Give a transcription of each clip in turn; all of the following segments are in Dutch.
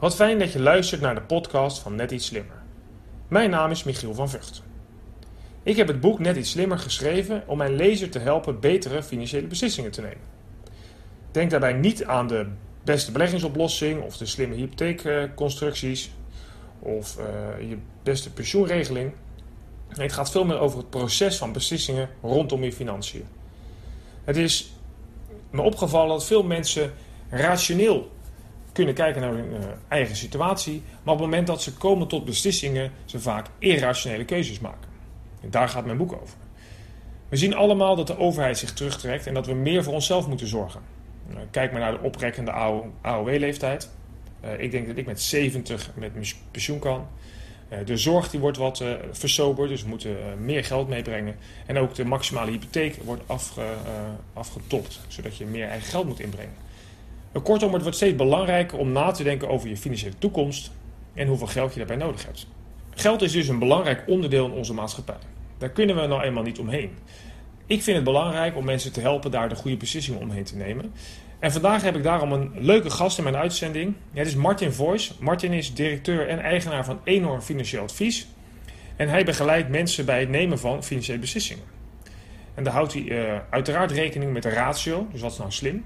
Wat fijn dat je luistert naar de podcast van Net iets slimmer. Mijn naam is Michiel van Vught. Ik heb het boek Net iets slimmer geschreven om mijn lezer te helpen betere financiële beslissingen te nemen. Denk daarbij niet aan de beste beleggingsoplossing of de slimme hypotheekconstructies of uh, je beste pensioenregeling. Nee, het gaat veel meer over het proces van beslissingen rondom je financiën. Het is me opgevallen dat veel mensen rationeel kunnen kijken naar hun uh, eigen situatie, maar op het moment dat ze komen tot beslissingen, ze vaak irrationele keuzes maken. En daar gaat mijn boek over. We zien allemaal dat de overheid zich terugtrekt en dat we meer voor onszelf moeten zorgen. Uh, kijk maar naar de oprekkende AOW-leeftijd. Uh, ik denk dat ik met 70 met pensioen kan. de zorg die wordt wat versoberd, dus we moeten meer geld meebrengen. En ook de maximale hypotheek wordt afge, afgetopt, zodat je meer eigen geld moet inbrengen. Kortom, het wordt steeds belangrijker om na te denken over je financiële toekomst en hoeveel geld je daarbij nodig hebt. Geld is dus een belangrijk onderdeel in onze maatschappij. Daar kunnen we nou eenmaal niet omheen. Ik vind het belangrijk om mensen te helpen daar de goede beslissingen omheen te nemen. En vandaag heb ik daarom een leuke gast in mijn uitzending. Het is Martin Voice. Martin is directeur en eigenaar van Enorm Financieel Advies. En hij begeleidt mensen bij het nemen van financiële beslissingen. En daar houdt hij uh, uiteraard rekening met de ratio, dus wat is nou slim.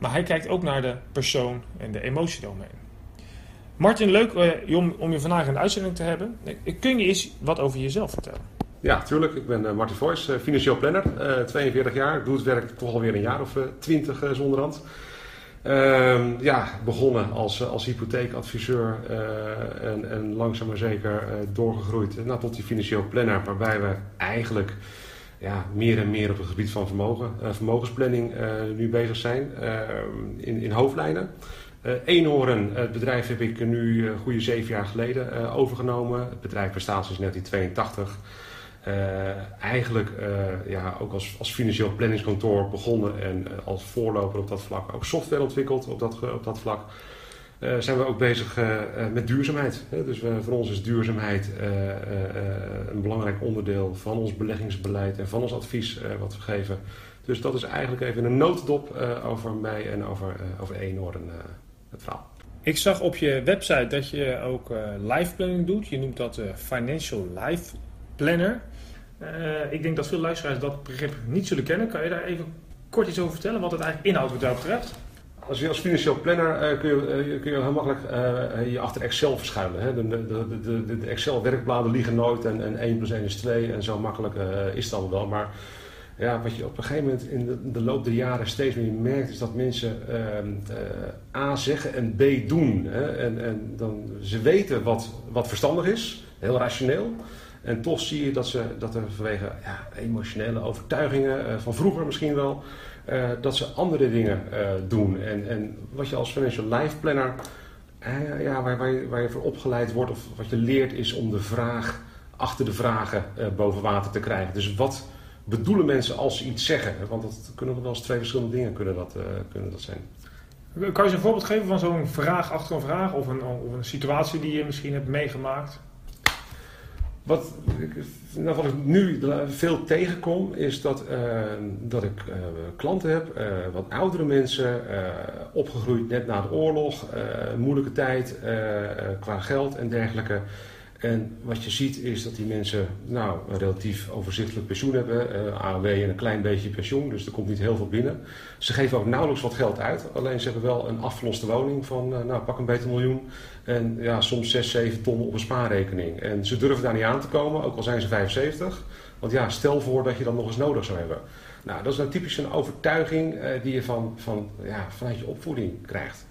Maar hij kijkt ook naar de persoon en de emotie eromheen. Martin, leuk uh, om, je vandaag in de uitzending te hebben. Kun je eens wat over jezelf vertellen? Ja, tuurlijk. Ik ben uh, Martin Voice, uh, financieel planner, 42 jaar. Ik doe het werk toch alweer een jaar of 20 zonder hand. Ehm, ja, begonnen als, als hypotheekadviseur en, en langzaam maar zeker doorgegroeid nou, tot die financieel planner, waarbij we eigenlijk ja, meer en meer op het gebied van vermogen, uh, vermogensplanning uh, nu bezig zijn uh, in, in hoofdlijnen. Eenhoorn, het bedrijf heb ik nu een goede zeven jaar geleden overgenomen. Het bedrijf bestaat sinds 1982. eigenlijk ja, ook als, als financieel planningskantoor begonnen en als voorloper op dat vlak ook software ontwikkeld op dat, op dat vlak. Uh, zijn we ook bezig uh, met duurzaamheid. Dus voor ons is duurzaamheid een belangrijk onderdeel van ons beleggingsbeleid en van ons advies wat we geven. Dus dat is eigenlijk even een notendop over mij en over, over Eenhoorn, het verhaal. Ik zag op je website dat je ook life planning doet. Je noemt dat Financial Life Planner. ik denk dat veel luisteraars dat begrip niet zullen kennen. Kan je daar even kort iets over vertellen wat het eigenlijk inhoudt wat dat betreft? Als je als financieel planner uh, kun, je, uh, kun je heel makkelijk uh, je achter Excel verschuilen. Hè? De, de, de, de Excel-werkbladen liegen nooit en, en 1 plus 1 is 2 en zo makkelijk is allemaal wel. Maar ja, wat je op een gegeven moment in de, de loop der jaren steeds meer merkt, is dat mensen ehm, A zeggen en B doen. Hè? En, en dan, ze weten wat, wat verstandig is, heel rationeel. En toch zie je dat, ze, dat er vanwege ja, emotionele overtuigingen van vroeger misschien wel uh, dat ze andere dingen uh, doen. En, en wat je als financial life planner, ja, waar, waar, je, waar je voor opgeleid wordt of wat je leert, is om de vraag achter de vragen boven water te krijgen. Dus wat bedoelen mensen als ze iets zeggen? Want dat kunnen wel eens twee verschillende dingen kunnen dat, kunnen dat zijn. Kan je een voorbeeld geven van zo'n vraag achter een vraag of een, of een situatie die je misschien hebt meegemaakt? Wat, ik nu veel tegenkom is dat, uh, dat ik uh, klanten heb, uh, wat oudere mensen, opgegroeid net na de oorlog, moeilijke tijd qua geld en dergelijke. En wat je ziet is dat die mensen nou, een relatief overzichtelijk pensioen hebben, uh, AOW en een klein beetje pensioen, dus er komt niet heel veel binnen. Ze geven ook nauwelijks wat geld uit, alleen ze hebben wel een afgeloste woning van uh, nou, pak een beter miljoen en ja, soms 6, 7 ton op een spaarrekening. En ze durven daar niet aan te komen, ook al zijn ze 75, want ja, stel voor dat je dat nog eens nodig zou hebben. Nou, dat is nou typisch een overtuiging uh, die je van, van, ja, vanuit je opvoeding krijgt.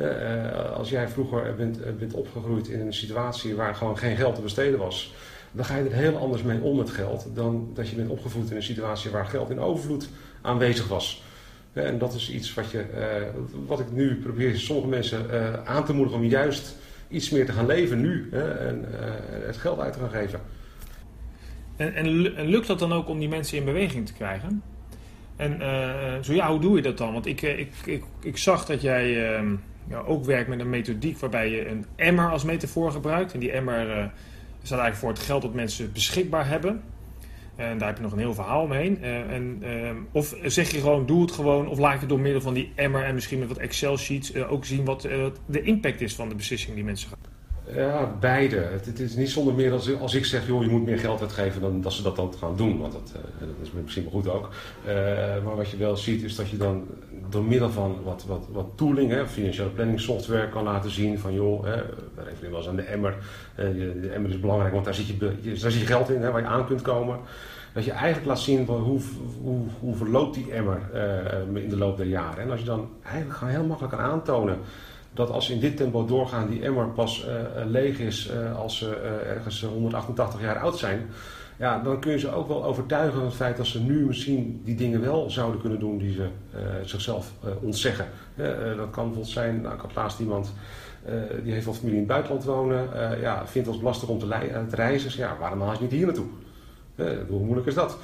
Uh, als jij vroeger bent, eh, bent opgegroeid in een situatie waar gewoon geen geld te besteden was, dan ga je er heel anders mee om met geld dan dat je bent opgevoed in een situatie waar geld in overvloed aanwezig was. En dat is iets wat, je, wat ik nu probeer sommige mensen aan te moedigen om juist iets meer te gaan leven nu en het geld uit te gaan geven. En, en, en, lukt dat dan ook om die mensen in beweging te krijgen? En zo ja, hoe doe je dat dan? Want ik, ik, ik, ik zag dat jij ehm, ja, ook werkt met een methodiek waarbij je een emmer als metafoor gebruikt. En die emmer uh, staat eigenlijk voor het geld dat mensen beschikbaar hebben. En daar heb je nog een heel verhaal omheen. en, of zeg je gewoon, doe het gewoon. Of laat je door middel van die emmer en misschien met wat Excel-sheets ook zien wat de impact is van de beslissing die mensen gaan. Ja, beide. Het, is niet zonder meer als, als ik zeg, joh, je moet meer geld uitgeven, dan dat ze dat dan gaan doen. Want dat, dat is misschien wel goed ook. maar wat je wel ziet, is dat je dan door middel van wat, wat, wat tooling, hè, financiële planning software, kan laten zien van joh, we refereren wel eens aan de emmer. de emmer is belangrijk, want daar zit je, daar zit je geld in, hè, waar je aan kunt komen. Dat je eigenlijk laat zien hoe, hoe, hoe verloopt die emmer in de loop der jaren. En als je dan eigenlijk heel makkelijk kan aantonen dat als ze in dit tempo doorgaan, die emmer pas uh, leeg is uh, als ze ergens 188 jaar oud zijn ja, dan kun je ze ook wel overtuigen van het feit dat ze nu misschien die dingen wel zouden kunnen doen die ze zichzelf ontzeggen. Dat kan bijvoorbeeld zijn, nou, ik had laatst iemand die heeft wel familie in het buitenland wonen, ja, vindt het lastig om te, te reizen. ja, waarom haal je niet hier naartoe? hoe moeilijk is dat?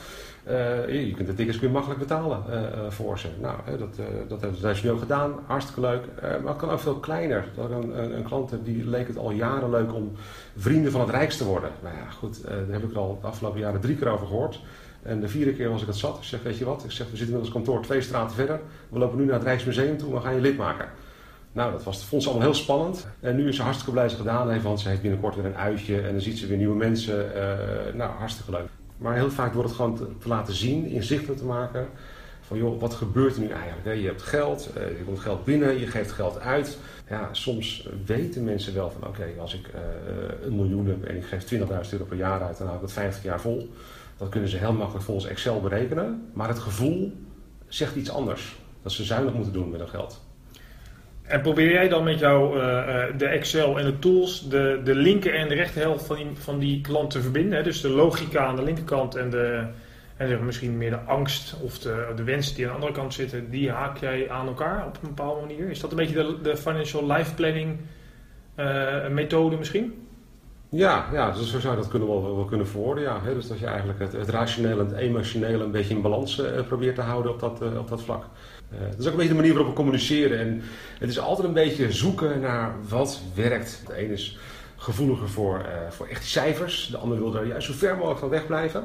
Uh, je kunt de tickets weer makkelijk betalen uh, voor ze. Nou, dat, dat hebben ze ook gedaan. Hartstikke leuk. maar het kan ook veel kleiner. Dat een, een, klant die leek het al jaren leuk om vrienden van het Rijks te worden. Nou ja, goed, daar heb ik er al de afgelopen jaren drie keer over gehoord. En de vierde keer was ik het zat. Ik zeg, weet je wat? Ik zeg, we zitten met ons kantoor twee straten verder. We lopen nu naar het Rijksmuseum toe. We gaan je lid maken. Nou, dat was, vond ze allemaal heel spannend. En nu is ze hartstikke blij ze gedaan heeft, want ze heeft binnenkort weer een uitje en dan ziet ze weer nieuwe mensen. nou, hartstikke leuk. Maar heel vaak wordt het gewoon te, laten zien, inzichtelijk te maken. Van joh, wat gebeurt er nu eigenlijk? Je hebt geld, eh, je komt geld binnen, je geeft geld uit. Ja, soms weten mensen wel van oké, als ik uh, een miljoen heb en ik geef 20.000 euro per jaar uit, dan hou ik het 50 jaar vol. Dat kunnen ze heel makkelijk volgens Excel berekenen. Maar het gevoel zegt iets anders. Dat ze zuinig moeten doen met hun geld. En probeer jij dan met jou uh, de Excel en de tools de, de linker en de rechterhelft van die, van die klant te verbinden? Hè? Dus de logica aan de linkerkant en, de, en zeg misschien meer de angst of de, de wensen die aan de andere kant zitten, die haak jij aan elkaar op een bepaalde manier? Is dat een beetje de, de financial life planning uh, methode misschien? Ja, ja dus zo zou je dat kunnen wel, wel kunnen verwoorden. Ja. Dus dat je eigenlijk het, het rationele en het emotionele een beetje in balans probeert te houden op dat, op dat vlak. Uh, dat is ook een beetje de manier waarop we communiceren. En het is altijd een beetje zoeken naar wat werkt. De ene is gevoeliger voor, voor echt cijfers. De ander wil daar juist zo ver mogelijk van wegblijven.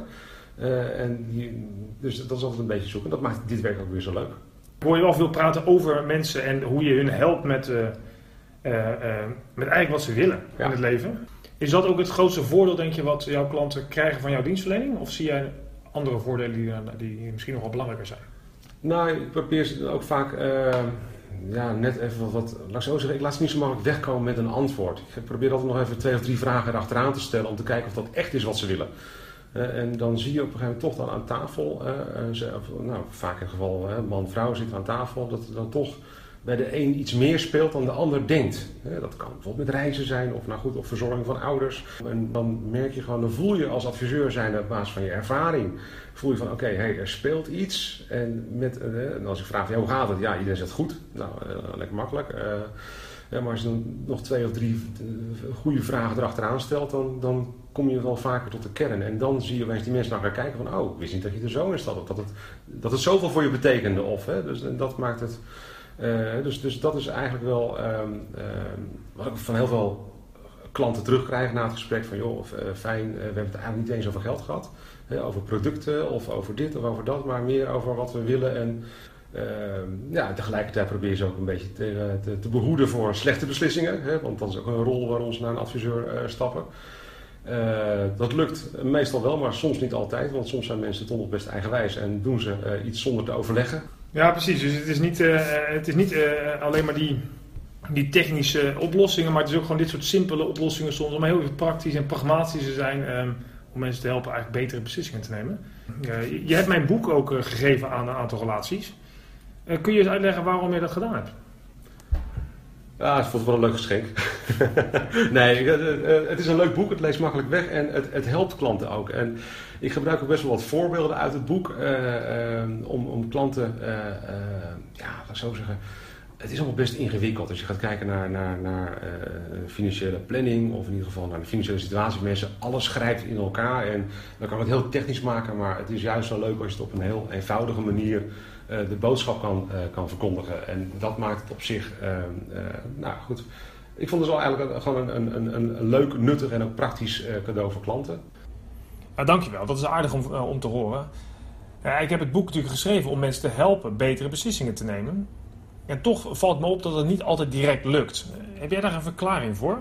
en die, dus dat is altijd een beetje zoeken. Dat maakt dit werk ook weer zo leuk. Ik hoor je wel veel praten over mensen en hoe je hun helpt met, met eigenlijk wat ze willen in het leven. Is dat ook het grootste voordeel, denk je, wat jouw klanten krijgen van jouw dienstverlening? Of zie jij andere voordelen die, die misschien nog wel belangrijker zijn? Nou, ik probeer ze ook vaak uh, ja, net even wat, laat ik zo zeggen, ik laat ze niet zo makkelijk wegkomen met een antwoord. Ik probeer altijd nog even twee of drie vragen erachteraan te stellen om te kijken of dat echt is wat ze willen. Uh, en dan zie je op een gegeven moment toch dan aan tafel, uh, ze, nou, vaak in het geval man-vrouw zitten aan tafel, dat er dan toch bij de een iets meer speelt dan de ander denkt. Dat kan bijvoorbeeld met reizen zijn of, nou goed, of verzorging van ouders. En dan merk je gewoon, dan voel je als adviseur zijn op basis van je ervaring, voel je van oké, hey, er speelt iets. En, met, eh, als ik vraag, hoe gaat het? Ja, iedereen zegt goed. Nou, eh, lekker makkelijk. Eh, maar als je dan nog twee of drie goede vragen erachteraan stelt, dan, dan kom je wel vaker tot de kern. En dan zie je opeens die mensen naar elkaar kijken van, oh, ik wist niet dat je er zo in staat. Dat het, dat het zoveel voor je betekende. Of, hè, dus dat maakt het dus, dus dat is eigenlijk wel um, um, wat ik van heel veel klanten terugkrijg na het gesprek van joh, uh, fijn, uh, we hebben het eigenlijk niet eens over geld gehad. over producten of over dit of over dat, maar meer over wat we willen. En ja, tegelijkertijd probeer je ze ook een beetje te, te, te behoeden voor slechte beslissingen. Hè, want dat is ook een rol waar ons naar een adviseur stappen. dat lukt meestal wel, maar soms niet altijd. Want soms zijn mensen toch nog best eigenwijs en doen ze iets zonder te overleggen. Ja, precies. Dus het is niet, uh, het is niet uh, alleen maar die, die technische oplossingen, maar het is ook gewoon dit soort simpele oplossingen soms om heel praktisch en pragmatisch te zijn um, om mensen te helpen eigenlijk betere beslissingen te nemen. Uh, je hebt mijn boek ook gegeven aan een aantal relaties. kun je eens uitleggen waarom je dat gedaan hebt? Ja, ik vond het wel een leuk geschenk. nee, het is een leuk boek, het leest makkelijk weg en het, het helpt klanten ook. En ik gebruik ook best wel wat voorbeelden uit het boek uh, om, om klanten, uh, ja, laat ik zo zeggen. Het is allemaal best ingewikkeld. Als je gaat kijken naar, naar, financiële planning, of in ieder geval naar de financiële situatie van mensen, alles grijpt in elkaar. En dan kan het heel technisch maken, maar het is juist zo leuk als je het op een heel eenvoudige manier de boodschap kan, kan verkondigen. En dat maakt het op zich, nou goed. Ik vond het wel eigenlijk gewoon een, een, een, een leuk, nuttig en ook praktisch cadeau voor klanten. Nou, dankjewel. Dat is aardig om, om te horen. ik heb het boek natuurlijk geschreven om mensen te helpen betere beslissingen te nemen. En toch valt me op dat het niet altijd direct lukt. Heb jij daar een verklaring voor?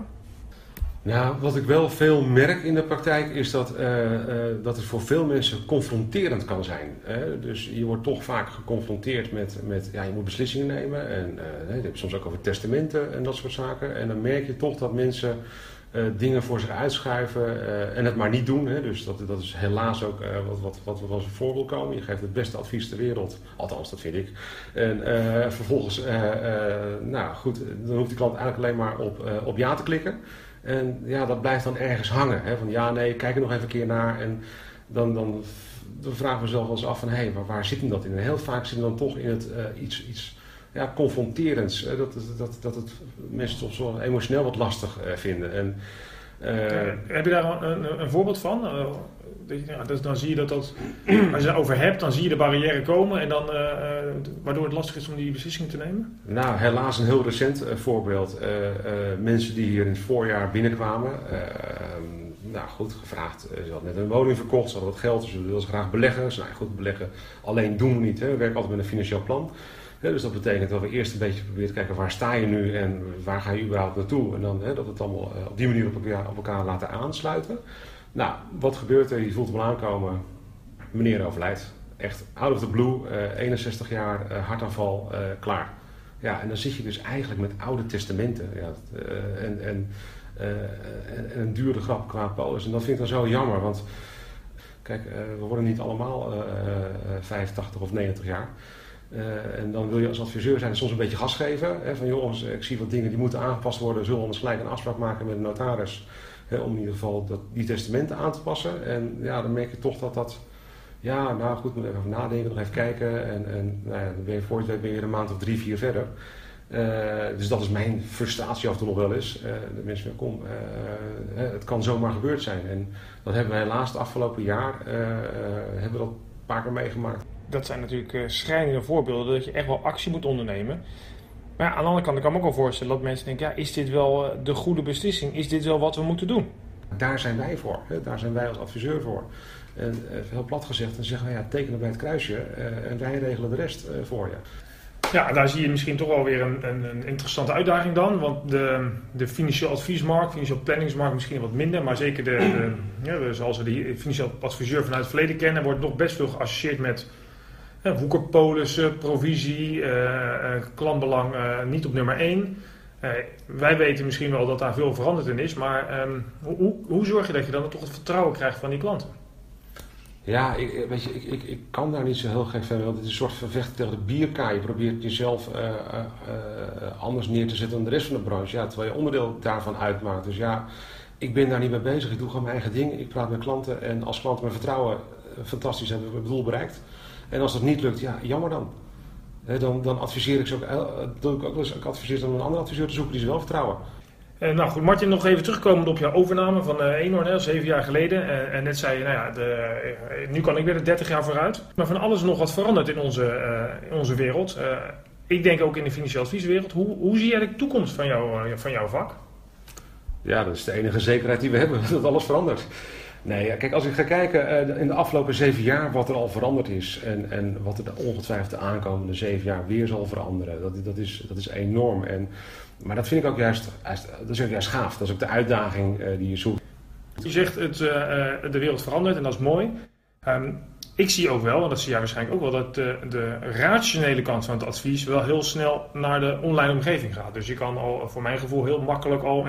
Nou, wat ik wel veel merk in de praktijk is dat, uh, uh, dat het voor veel mensen confronterend kan zijn. Hè? Dus je wordt toch vaak geconfronteerd met, met ja, je moet beslissingen nemen. En uh, je hebt soms ook over testamenten en dat soort zaken. En dan merk je toch dat mensen dingen voor zich uitschuiven en het maar niet doen. Hè? Dus dat, dat is helaas ook wat, wat, wat we als een voorbeeld komen. Je geeft het beste advies ter wereld, althans dat vind ik. En vervolgens, nou goed, dan hoeft die klant eigenlijk alleen maar op, op ja te klikken. En ja, dat blijft dan ergens hangen. Hè? Van ja, nee, kijk er nog even een keer naar. En dan, dan, vragen we zelf wel eens af van hé, hey, maar waar zit hem dat in? En heel vaak zit hem dan toch in het iets, iets ja, confronterends. Hè? Dat, dat, dat het mensen toch zo emotioneel wat lastig uh, vinden. En, uh, heb je daar een, een voorbeeld van? ja, dus dan zie je dat, dat als je het over hebt, dan zie je de barrière komen en dan, uh, waardoor het lastig is om die beslissing te nemen? Nou, helaas een heel recent voorbeeld. mensen die hier in het voorjaar binnenkwamen, nou goed, gevraagd, ze hadden net een woning verkocht, ze hadden wat geld, dus ze wilden graag beleggen. Ze nou goed, beleggen alleen doen we niet, hè. we werken altijd met een financieel plan. Dus dat betekent dat we eerst een beetje proberen te kijken waar sta je nu en waar ga je überhaupt naartoe. En dan dat we het allemaal op die manier op elkaar, laten aansluiten. Nou, wat gebeurt er? Je voelt hem aankomen. Meneer overlijdt. Echt out of the blue. 61 eh, jaar, uh, hartaanval, klaar. Ja, en dan zit je dus eigenlijk met oude testamenten. Ja, en, en, en, een dure grap qua polis. En dat vind ik dan zo jammer. Want kijk, we worden niet allemaal 85 of 90 jaar. En dan wil je als adviseur zijn soms een beetje gas geven. Hè, van jongens, ik zie wat dingen die moeten aangepast worden. Zullen we anders gelijk een afspraak maken met de notaris om in ieder geval dat, die testamenten aan te passen. En ja, dan merk je toch dat dat... Ja, nou goed, moet even nadenken, nog even kijken. En, en nou ja, dan ben je voor je een maand of drie, vier verder. Uh, dus dat is mijn frustratie af en toe nog wel eens. De mensen kom, het kan zomaar gebeurd zijn. En dat hebben we helaas het afgelopen jaar hebben we dat een paar keer meegemaakt. Dat zijn natuurlijk schrijnende voorbeelden dat je echt wel actie moet ondernemen. Maar ja, aan de andere kant, ik kan me ook wel voorstellen dat mensen denken: ja, is dit wel eh, de goede beslissing? Is dit wel wat we moeten doen? Daar zijn wij voor. Hè? Daar zijn wij als adviseur voor. En uh, heel plat gezegd, dan zeggen we ja, tekenen bij het kruisje en wij regelen de rest voor je. Ja, daar zie je misschien toch wel weer een, een, een interessante uitdaging dan. Want de, de financieel adviesmarkt, financieel planningsmarkt misschien wat minder. Maar zeker de, de ja, zoals we de financieel adviseur vanuit het verleden kennen, wordt nog best veel geassocieerd met woekerpolissen, provisie, uh, klantbelang niet op nummer 1. wij weten misschien wel dat daar veel veranderd in is, maar um, hoe, hoe zorg je dat je dan toch het vertrouwen krijgt van die klanten? Ja, ik, weet je, ik, ik, ik kan daar niet zo heel gek van, want het is een soort vervechten tegen de bierkaai. Je probeert jezelf anders neer te zetten dan de rest van de branche, ja, terwijl je onderdeel daarvan uitmaakt. Dus ja, ik ben daar niet mee bezig. Ik doe gewoon mijn eigen ding. Ik praat met klanten en als klanten me vertrouwen, fantastisch, hebben we het doel bereikt. En als dat niet lukt, ja, jammer dan. dan, dan adviseer ik ze ook, eh, doe ik ook eens, ik adviseer dan een andere adviseur te zoeken die ze wel vertrouwen. Uh, nou goed, Martin, nog even terugkomend op jouw overname van uh, Enorn, zeven jaar geleden. Uh, en net zei je, nou ja, de, nu kan ik weer de 30 jaar vooruit. Maar van alles nog wat veranderd in onze, in onze wereld. ik denk ook in de financiële advieswereld. Hoe, hoe zie jij de toekomst van, jou, van jouw vak? Ja, dat is de enige zekerheid die we hebben, dat alles verandert. Nee, kijk, als ik ga kijken uh, in de afgelopen zeven jaar wat er al veranderd is en, en wat er ongetwijfeld de aankomende zeven jaar weer zal veranderen, dat, dat, is, dat is enorm. En, maar dat vind ik ook juist, dat is ook juist gaaf. Dat is ook de uitdaging uh, die je zoekt. Je zegt het, uh, de wereld verandert en dat is mooi. Um, ik zie ook wel, en dat zie jij waarschijnlijk ook wel, dat de, rationele kant van het advies wel heel snel naar de online omgeving gaat. Dus je kan al voor mijn gevoel heel makkelijk al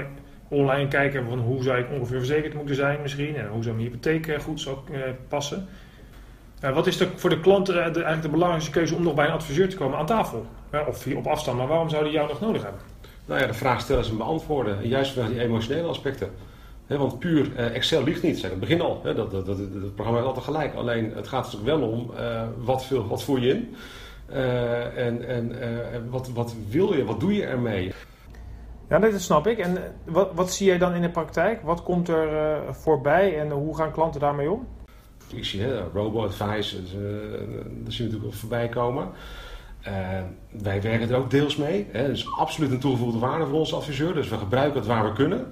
online kijken van hoe zou ik ongeveer verzekerd moeten zijn misschien en hoe zou mijn hypotheek eh, goed zou uh, passen. Wat is er voor de klant de, eigenlijk de belangrijkste keuze om nog bij een adviseur te komen aan tafel? of op afstand, maar waarom zou die jou nog nodig hebben? Nou ja, de vraag stellen en beantwoorden. En juist vanwege die emotionele aspecten. want puur Excel ligt niet, zeg het begin al. dat, dat, dat, het programma is altijd gelijk. Alleen het gaat natuurlijk wel om wat, veel, wat voer je in. en en wat, wat wil je, wat doe je ermee? Ja, dat snap ik. En eh, wat, wat zie jij dan in de praktijk? Wat komt er uh, voorbij en hoe gaan klanten daarmee om? Ik zie robo-advice, uh, dat zien we natuurlijk voorbij komen. wij werken er ook deels mee. Hè. Dat is absoluut een toegevoegde waarde voor onze adviseur. Dus we gebruiken het waar we kunnen.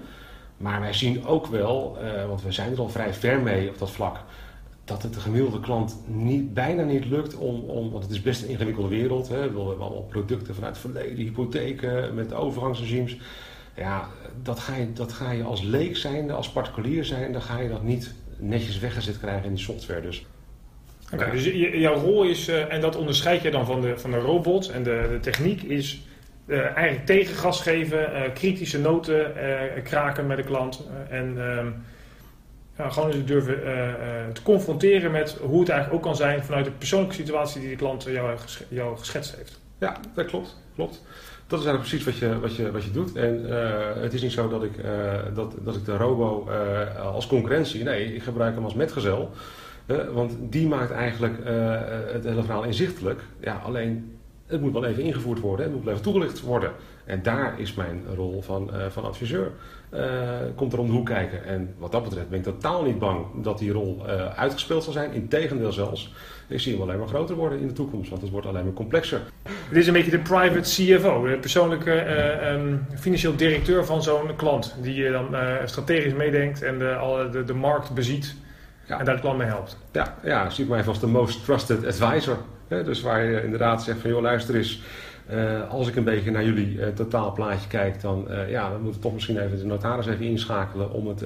Maar wij zien ook wel, want we zijn er al vrij ver mee op dat vlak, dat het de gemiddelde klant niet, bijna niet lukt om, om, want het is best een ingewikkelde wereld. Hè. We hebben allemaal producten vanuit het verleden, hypotheken met overgangsregimes. Ja, dat ga, je, dat ga je als leek zijn, als particulier zijn, dan ga je dat niet netjes weggezet krijgen in die software. Dus Okay, dus jouw rol is, uh, en dat onderscheid je dan van de, van de robot en de, de techniek, is uh, eigenlijk tegengas geven, uh, kritische noten kraken met de klant en gewoon eens durven te confronteren met hoe het eigenlijk ook kan zijn vanuit de persoonlijke situatie die de klant jou, jou geschetst heeft. Ja, dat klopt. klopt. Dat is eigenlijk precies wat je, wat je, wat je doet. En het is niet zo dat ik, dat, dat ik de robo als concurrentie, nee, ik gebruik hem als metgezel want die maakt eigenlijk het hele verhaal inzichtelijk. Ja, alleen het moet wel even ingevoerd worden, het moet wel even toegelicht worden. En daar is mijn rol van, uh, van adviseur. Uh, komt er om de hoek kijken. En wat dat betreft ben ik totaal niet bang dat die rol uitgespeeld zal zijn. Integendeel zelfs. Ik zie hem alleen maar groter worden in de toekomst, want het wordt alleen maar complexer. Dit is een beetje de private CFO, de persoonlijke um, financieel directeur van zo'n klant. Die je dan strategisch meedenkt en de, alle, de, de markt beziet. Ja. En daar het plan mee helpt. Ja, ja zie ik mij even als de most trusted advisor. Hè? Dus waar je inderdaad zegt van joh luister eens. Uh, als ik een beetje naar jullie uh, totaalplaatje kijk, dan, uh, ja, dan moeten we toch misschien even de notaris even inschakelen om het,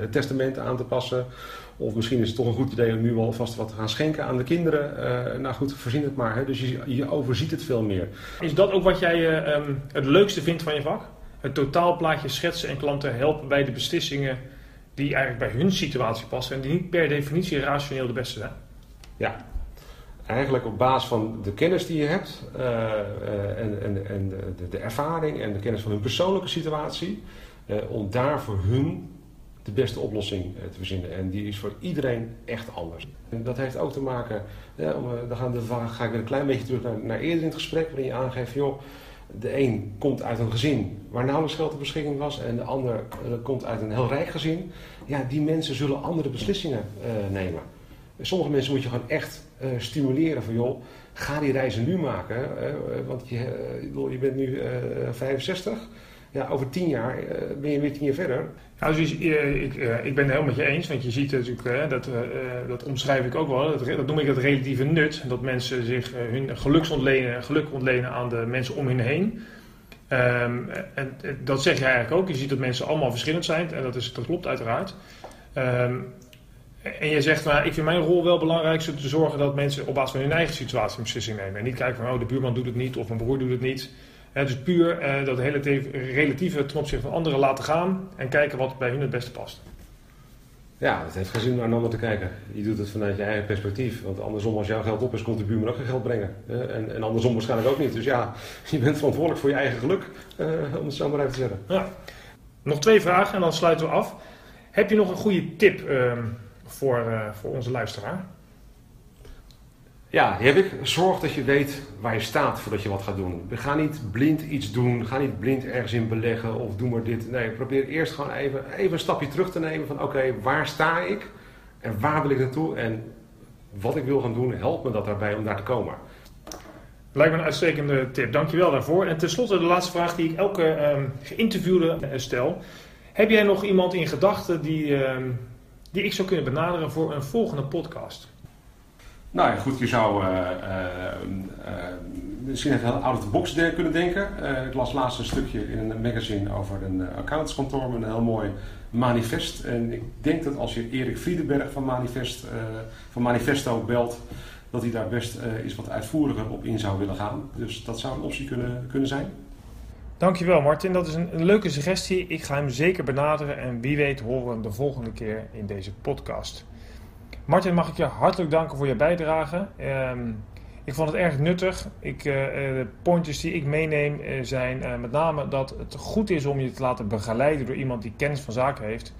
het, testament aan te passen. Of misschien is het toch een goed idee om nu alvast wat te gaan schenken aan de kinderen. nou goed, voorzien het maar. Hè? Dus je, je, overziet het veel meer. Is dat ook wat jij um, het leukste vindt van je vak? Het totaalplaatje schetsen en klanten helpen bij de beslissingen die eigenlijk bij hun situatie passen en die niet per definitie rationeel de beste zijn. Ja, eigenlijk op basis van de kennis die je hebt uh, uh, en, en, en de, de, ervaring en de kennis van hun persoonlijke situatie, uh, om daar voor hun de beste oplossing te verzinnen. En die is voor iedereen echt anders. En dat heeft ook te maken, om, dan gaan de, ga ik weer een klein beetje terug naar, naar eerder in het gesprek, waarin je aangeeft, joh, de een komt uit een gezin waar nauwelijks geld ter beschikking was en de ander komt uit een heel rijk gezin. Ja, die mensen zullen andere beslissingen nemen. Sommige mensen moet je gewoon echt uh, stimuleren van joh, ga die reizen nu maken. want je, je bent nu 65 ja, over tien jaar ben je weer tien jaar verder. Nou, dus ik, ik ben het helemaal met je eens, want je ziet natuurlijk, dat, dat omschrijf ik ook wel, dat, dat, noem ik het relatieve nut, dat mensen zich hun geluks ontlenen, geluk ontlenen aan de mensen om hen heen. Um, en dat zeg je eigenlijk ook, je ziet dat mensen allemaal verschillend zijn en dat, is, dat klopt uiteraard. Um, en je zegt, nou, ik vind mijn rol wel belangrijk te zorgen dat mensen op basis van hun eigen situatie een beslissing nemen. En niet kijken van, oh, de buurman doet het niet of mijn broer doet het niet dus puur uh, dat relatieve, relatieve ten opzichte van anderen laten gaan en kijken wat bij hun het beste past. Ja, het heeft geen zin naar een ander te kijken. Je doet het vanuit je eigen perspectief. Want andersom, als jouw geld op is, komt de buurman ook geen geld brengen. en, en, andersom waarschijnlijk ook niet. Dus ja, je bent verantwoordelijk voor je eigen geluk, uh, om het zo maar even te zeggen. Ja. Nog twee vragen en dan sluiten we af. Heb je nog een goede tip uh, voor, uh, voor onze luisteraar? Ja, die heb ik. Zorg dat je weet waar je staat voordat je wat gaat doen. Ga niet blind iets doen. Ga niet blind ergens in beleggen of doe maar dit. Nee, probeer eerst gewoon even, even een stapje terug te nemen van oké, waar sta ik? En waar wil ik naartoe? En wat ik wil gaan doen, helpt me dat daarbij om daar te komen. Lijkt me een uitstekende tip. Dankjewel daarvoor. En tenslotte de laatste vraag die ik elke um, geïnterviewde eh, stel. Heb jij nog iemand in gedachten die, um, die ik zou kunnen benaderen voor een volgende podcast? Nou ja, goed, je zou uh, uh, misschien even out of the box kunnen denken. ik las laatst een stukje in een magazine over een accountantskantoor met een heel mooi manifest. En ik denk dat als je Erik Friedenberg van, manifest, van Manifesto belt, dat hij daar best iets wat uitvoeriger op in zou willen gaan. Dus dat zou een optie kunnen, kunnen zijn. Dankjewel Martin, dat is een, leuke suggestie. Ik ga hem zeker benaderen en wie weet horen we hem de volgende keer in deze podcast. Martin, mag ik je hartelijk danken voor je bijdrage. Ehm, ik vond het erg nuttig. Ik, uh, de pointers die ik meeneem uh, zijn met name dat het goed is om je te laten begeleiden door iemand die kennis van zaken heeft.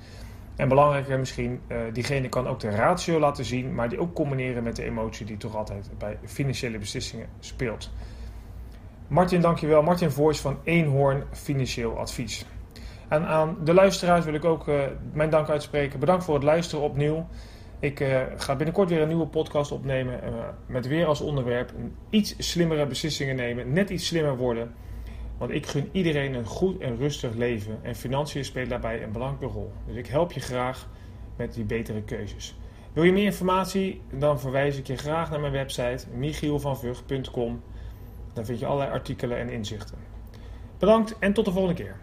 En belangrijker misschien, diegene kan ook de ratio laten zien, maar die ook combineren met de emotie die toch altijd bij financiële beslissingen speelt. Martin, dankjewel. Martin Voors van Eenhoorn Financieel Advies. En aan de luisteraars wil ik ook eh, mijn dank uitspreken. Bedankt voor het luisteren opnieuw. Ik eh, ga binnenkort weer een nieuwe podcast opnemen eh, met weer als onderwerp iets slimmere beslissingen nemen, net iets slimmer worden. Want ik gun iedereen een goed en rustig leven en financiën spelen daarbij een belangrijke rol. Dus ik help je graag met die betere keuzes. Wil je meer informatie? Dan verwijs ik je graag naar mijn website michielvanvug.com. Daar vind je allerlei artikelen en inzichten. Bedankt en tot de volgende keer.